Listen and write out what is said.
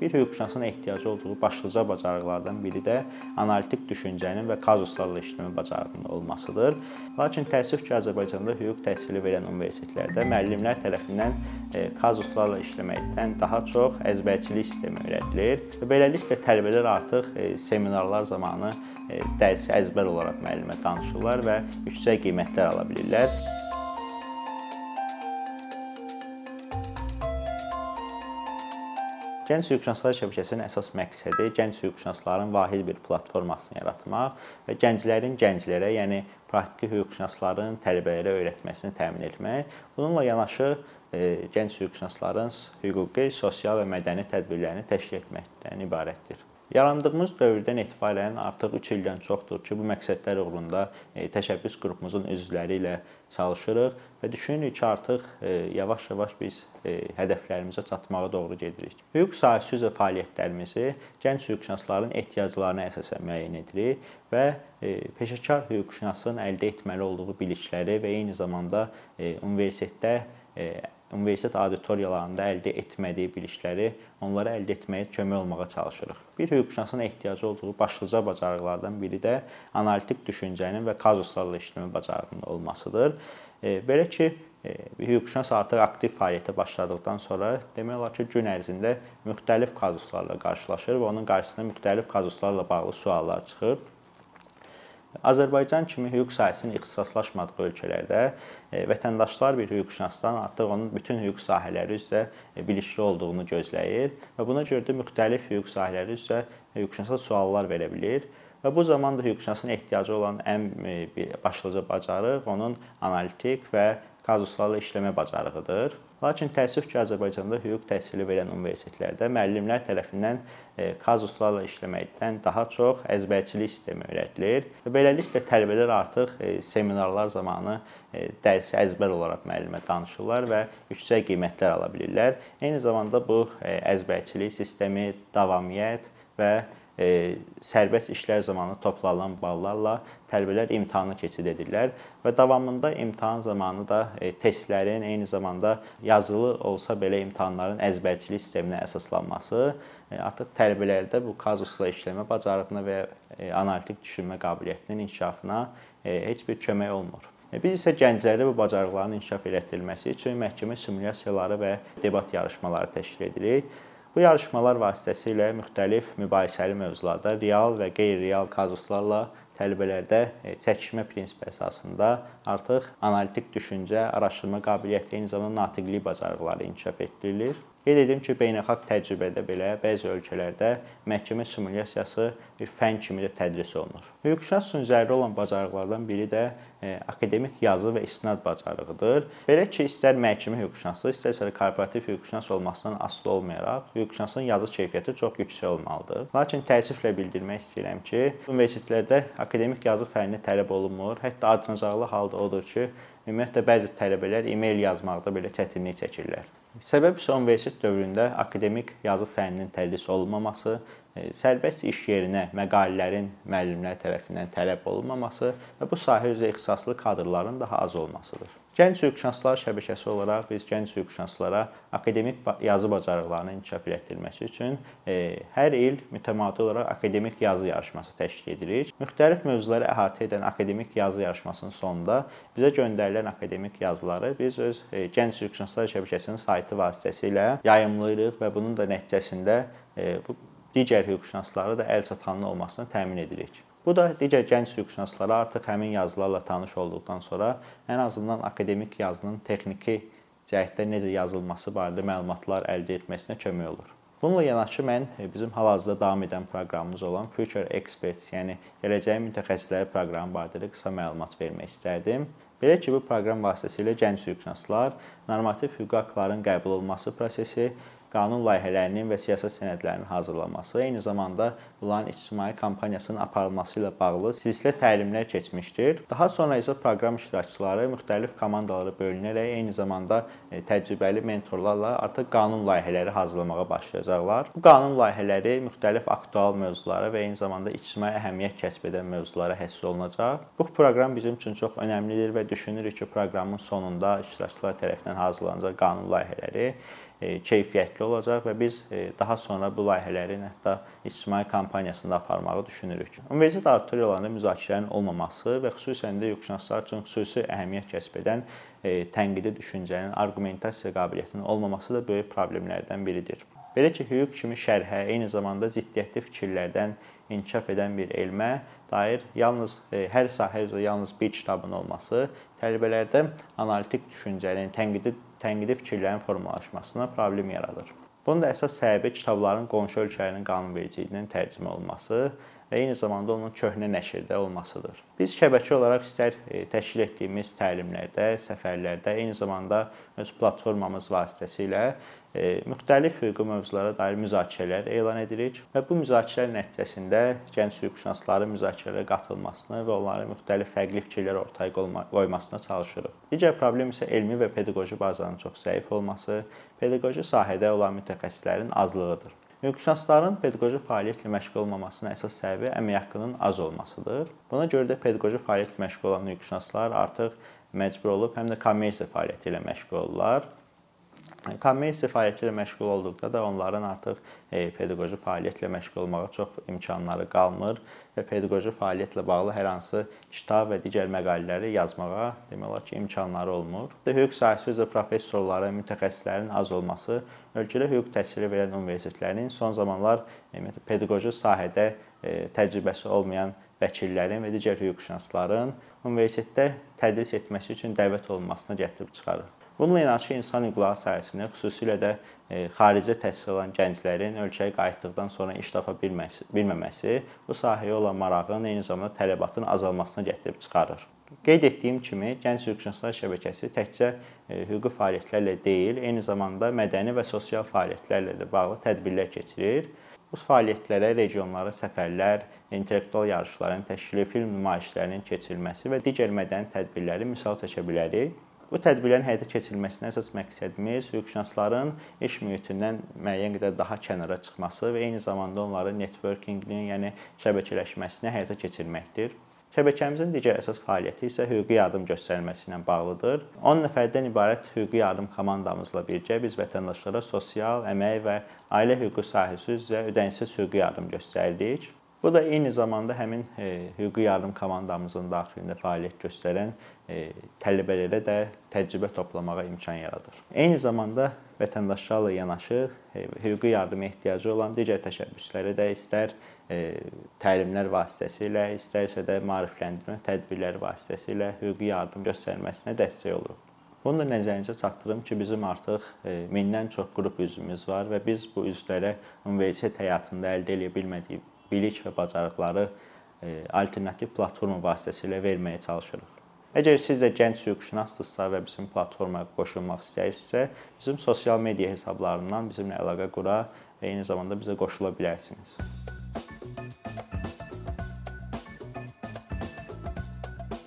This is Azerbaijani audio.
Bir hüquqşünasın ehtiyacı olduğu başlıca bacarıqlardan biri də analitik düşüncənin və kazuslarla işləmə bacarığının olmasıdır. Lakin təəssüf ki, Azərbaycanda hüquq təhsili verən universitetlərdə müəllimlər tərəfindən e, kazuslarla işləməkdən daha çox əzbərçilik sistemi öyrədilir və beləliklə tələbələr artıq e, seminarlar zamanı e, dərsi əzbər olaraq müəllimə danışırlar və yüksək qiymətlər ala bilirlər. Gənc hüquqşünaslar şəbəkəsinin əsas məqsədi gənc hüquqşünasların vahid bir platformasını yaratmaq və gənclərin gənclərə, yəni praktiki hüquqşünasların tələbələrə öyrətməsini təmin etmək. Bununla yanaşı e, gənc hüquqşünasların hüquqi, sosial və mədəni tədbirlərini təşkil etməkdən ibarətdir. Yarandığımız dövrdən etibarən artıq 3 ildən çoxdur ki, bu məqsədlər uğrunda e, təşəbbüs qrupumuzun üzvləri ilə çalışırıq və düşünürük ki, artıq e, yavaş-yavaş biz e, hədəflərimizə çatmağa doğru gedirik. Hüquq sahəsi üzrə fəaliyyətlərimizi gənc hüquqşünasların ehtiyaclarına əsasən müəyyən edirik və peşəkar hüquqşünasın əldə etməli olduğu bilikləri və eyni zamanda universitetdə universitet auditoriyalarında əldə etmədiyi bilikləri onlara əldə etməyə kömək olmağa çalışırıq. Bir hüquqşünasın ehtiyacı olduğu başlıca bacarıqlardan biri də analitik düşüncənin və kazuslarla işləmə bacarığının olmasıdır. E, belə ki, e, hüquqşünas artıq aktiv fəaliyyətə başladıqdan sonra demək olar ki, gün ərzində müxtəlif kazuslarla qarşılaşır və onun qarşısına müxtəlif kazuslarla bağlı suallar çıxır. Azərbaycan kimi hüquq sahəsinin ixtisaslaşmadığı ölkələrdə e, vətəndaşlar bir hüquqşünasdan artıq onun bütün hüquq sahələri üzrə bilikli olduğunu gözləyir və buna görə də müxtəlif hüquq sahələri üzrə hüquqşünasa suallar verə bilir. Və bu zaman da hüquqşünasın ehtiyacı olan ən e, başlıca bacarıq onun analitik və kazuslarla işləmə bacarığıdır. Lakin təəssüf ki, Azərbaycanda hüquq təhsili verən universitetlərdə müəllimlər tərəfindən e, kazuslarla işləməkdən daha çox əzbərçilik sistemi öyrədilir və beləliklə tələbələr artıq e, seminarlar zamanı dərsi əzbər olaraq müəllimə danışırlar və yüksək qiymətlər ala bilirlər. Eyni zamanda bu əzbərçilik sistemi, davamiyyət və sərbəst işlər zamanı toplanan ballarla tələbələr imtahanı keçid edirlər və davamında imtahan zamanı da e, testlərin eyni zamanda yazılı olsa belə imtahanların əzbərçilik sisteminə əsaslanması e, artıq tələbələrdə bu kazusla işləmə bacarığına və e, analitik düşünmə qabiliyyətinin inkişafına e, heç bir kömək olmur. E, biz isə gənclərdə bu bacarıqların inkişaf etdirilməsi üçün məhkəmə simulyasiyaları və debat yarışmaları təşkil edirik. Bu yarışmalar vasitəsilə müxtəlif mübahisəli mövzularda real və qeyri-real kazuslarla tələbələrdə e, çəkişmə prinsipi əsasında artıq analitik düşüncə, araşdırma qabiliyyəti, eyni zamanda natiqlik bacarıqları inkişaf etdirilir. Qeyd edim ki, beynəlxalq təcrübədə belə bəzi ölkələrdə məhkəmə simulyasiyası bir fən kimi də tədris olunur. Hüquqşünas üçün zəruri olan bacarıqlardan biri də e, akademik yazı və istinad bacarığıdır. Belə ki, istər məhkəmə hüquqşünası, istərsə də korporativ hüquqşünas olmasından asılı olmayaraq, hüquqşünasın yazı keyfiyyəti çox yüksək olmalıdır. Lakin təəssüflə bildirmək istəyirəm ki, universitetlərdə akademik yazı fənni tələb olunmur. Hətta acınacaqlı halda odur ki, ümumiyyətlə bəzi tələbələr e-mail yazmaqda belə çətinlik çəkirlər. Səbəb isə universitet dövründə akademik yazı fənninin tədris olunmaması, e, sərbəst iş yerinə məqalələrin müəllimlər tərəfindən tələb olunmaması və bu sahə üzrə ixtisaslı kadrların daha az olmasıdır. Gənc hüquqşünaslar şəbəkəsi olaraq biz gənc hüquqşünaslara akademik yazı bacarıqlarını inkişaf etdirməsi üçün e, hər il mütəmadi olaraq akademik yazı yarışması təşkil edirik. Müxtəlif mövzuları əhatə edən akademik yazı yarışmasının sonunda bizə göndərilən akademik yazıları biz öz e, gənc hüquqşünaslar şəbəkəsinin saytı vasitəsilə yayımlayırıq və bunun da nəticəsində e, bu digər hüquqşünaslara da əl çatanlı olmasını təmin edirik. Bu da digər gənc hüquqşünaslara artıq həmin yazılarla tanış olduqdan sonra ən azından akademik yazının texniki cəhətdə necə yazılması barədə məlumatlar əldə etməsinə kömək olur. Bununla yanaşı mən e, bizim hal-hazırda davam edən proqramımız olan Future Experts, yəni gələcəyin mütəxəssisləri proqramı barədə qısa məlumat vermək istərdim. Belə ki, bu proqram vasitəsilə gənc hüquqşünaslar normativ hüquqi aktların qəbul olunması prosesi, qanun layihələrinin və siyasət sənədlərinin hazırlanması, eyni zamanda bunların ictimai kampaniyasının aparılması ilə bağlı silsilə təlimlər keçmişdir. Daha sonra isə proqram iştirakçıları müxtəlif komandalara bölünərək eyni zamanda e, təcrübəli mentorlarla artıq qanun layihələri hazırlamağa başlayacaqlar. Bu qanun layihələri müxtəlif aktual mövzulara və eyni zamanda ictimai əhəmiyyət kəsb edən mövzulara həsr olunacaq. Bu proqram bizim üçün çox önəmlidir və düşünürük ki, proqramın sonunda iştirakçılar tərəfindən hazırlanacaq qanun layihələri keyfiyyətli olacaq və biz daha sonra bu layihələrin hətta ictimai kampaniyasında aparmağı düşünürük. Universitet auditoriyalarında müzakirələrin olmaması və xüsusən də hüquqşünaslar üçün xüsusi əhəmiyyət kəsb edən tənqidi düşüncənin, arqumentasiya qabiliyyətinin olmaması da böyük problemlərdən biridir. Belə ki, hüquq kimi şərhə, eyni zamanda ziddiyyətli fikirlərdən inkişaf edən bir elmə dair yalnız e, hər sahə üzrə yalnız bir kitabın olması tələbələrdə analitik düşüncənin, tənqidi tənqidi fikirlərin formalaşmasına problem yaradır. Bunun da əsas səbəbi kitabların qonşu ölkələrin qanunvericiliyinin tərcümə olunması və eyni zamanda onun köhnə nəşrdə olmasıdır. Biz şəbəkə olaraq istər e, təşkil etdiyimiz təlimlərdə, səfərlərdə, eyni zamanda öz platformamız vasitəsilə müxtəlif hüquqi mövzulara dair müzakirələr elan edirik və bu müzakirələr nəticəsində gənc hüquqşünasların müzakirələrə qatılmasını və onların müxtəlif fərqli fikirlər ortaya qoymasına çalışırıq. Digər problem isə elmi və pedaqoji bazanın çox zəif olması, pedaqoji sahədə olan mütəxəssislərin azlığıdır. Hüquqşünasların pedaqoji fəaliyyətlə məşğul olmamasının əsas səbəbi əmək haqqının az olmasıdır. Buna görə də pedaqoji fəaliyyətlə məşğul olan hüquqşünaslar artıq məcbur olub həm də kommersiya fəaliyyəti ilə məşğul olurlar kommersiya fəaliyyəti ilə məşğul olduqda da onların artıq e, pedaqoji fəaliyyətlə məşğul olmağa çox imkanları qalmır və pedaqoji fəaliyyətlə bağlı hər hansı kitab və digər məqalələri yazmağa demək olar ki, imkanları olmur. Hüquq sahəsi üzrə professorların, mütəxəssislərin az olması ölkədə hüquq təhsili verən universitetlərin son zamanlar pedaqoji sahədə e, təcrübəsi olmayan vəkillərin və digər hüquqşünasların universitetdə tədris etməsi üçün dəvət olunmasına gətirib çıxarır. Bununla yanaşı insan hüquqları sahəsində xüsusilə də e, xaricdə təhsil alan gənclərin ölkəyə qayıtdıqdan sonra iş tapa bilməsi, bilməməsi bu sahəyə olan marağın, eyni zamanda tələbatın azalmasına gətirib çıxarır. Qeyd etdiyim kimi, Gənc Hüquqşünaslar şəbəkəsi təkcə e, hüquqi fəaliyyətlərlə deyil, eyni zamanda mədəni və sosial fəaliyyətlərlə də bağlı tədbirlər keçirir. Bu fəaliyyətlərə regionlara səfərlər, intellektual yarışların təşkili, film nümayişlərinin keçirilməsi və digər mədəni tədbirləri misal çəkə bilərik. Bu tədbirlərin həyata keçirilməsinin əsas məqsədimiz hüquqşünasların iş mühitindən müəyyən qədər daha kənara çıxması və eyni zamanda onların networkingini, yəni şəbəkələşməsini həyata keçirməkdir. Şəbəkəmizin digər əsas fəaliyyəti isə hüquqi yardım göstərilməsi ilə bağlıdır. 10 nəfərdən ibarət hüquqi yardım komandamızla birgə biz vətəndaşlara sosial, əmək və ailə hüququ sahəsi üzrə ödənişsiz hüquqi yardım göstəririk. Bu da eyni zamanda həmin e, hüquqi yardım komandamızın daxilində fəaliyyət göstərən e, tələbələrə də təcrübə toplamağa imkan yaradır. Eyni zamanda vətəndaşlarla yanaşı e, hüquqi yardıma ehtiyacı olan digər təşəbbüsləri də istər təlimlər vasitəsilə, istərsə də maarifləndirmə tədbirləri vasitəsilə hüquqi yardım göstərilməsinə dəstək oluruq. Bunu da nəzərinizə çatdırım ki, bizim artıq e, mindən çox qrup üzvümüz var və biz bu üzvlərə universitet həyatında əldə edə bilmədiyi bilik və bacarıqları e, alternativ platforma vasitəsilə verməyə çalışırıq. Əgər siz də gənc hüquqşünassınızsa və bizim platformaya qoşulmaq istəyirsinizsə, bizim sosial media hesablarından bizimlə əlaqə qura və eyni zamanda bizə qoşula bilərsiniz.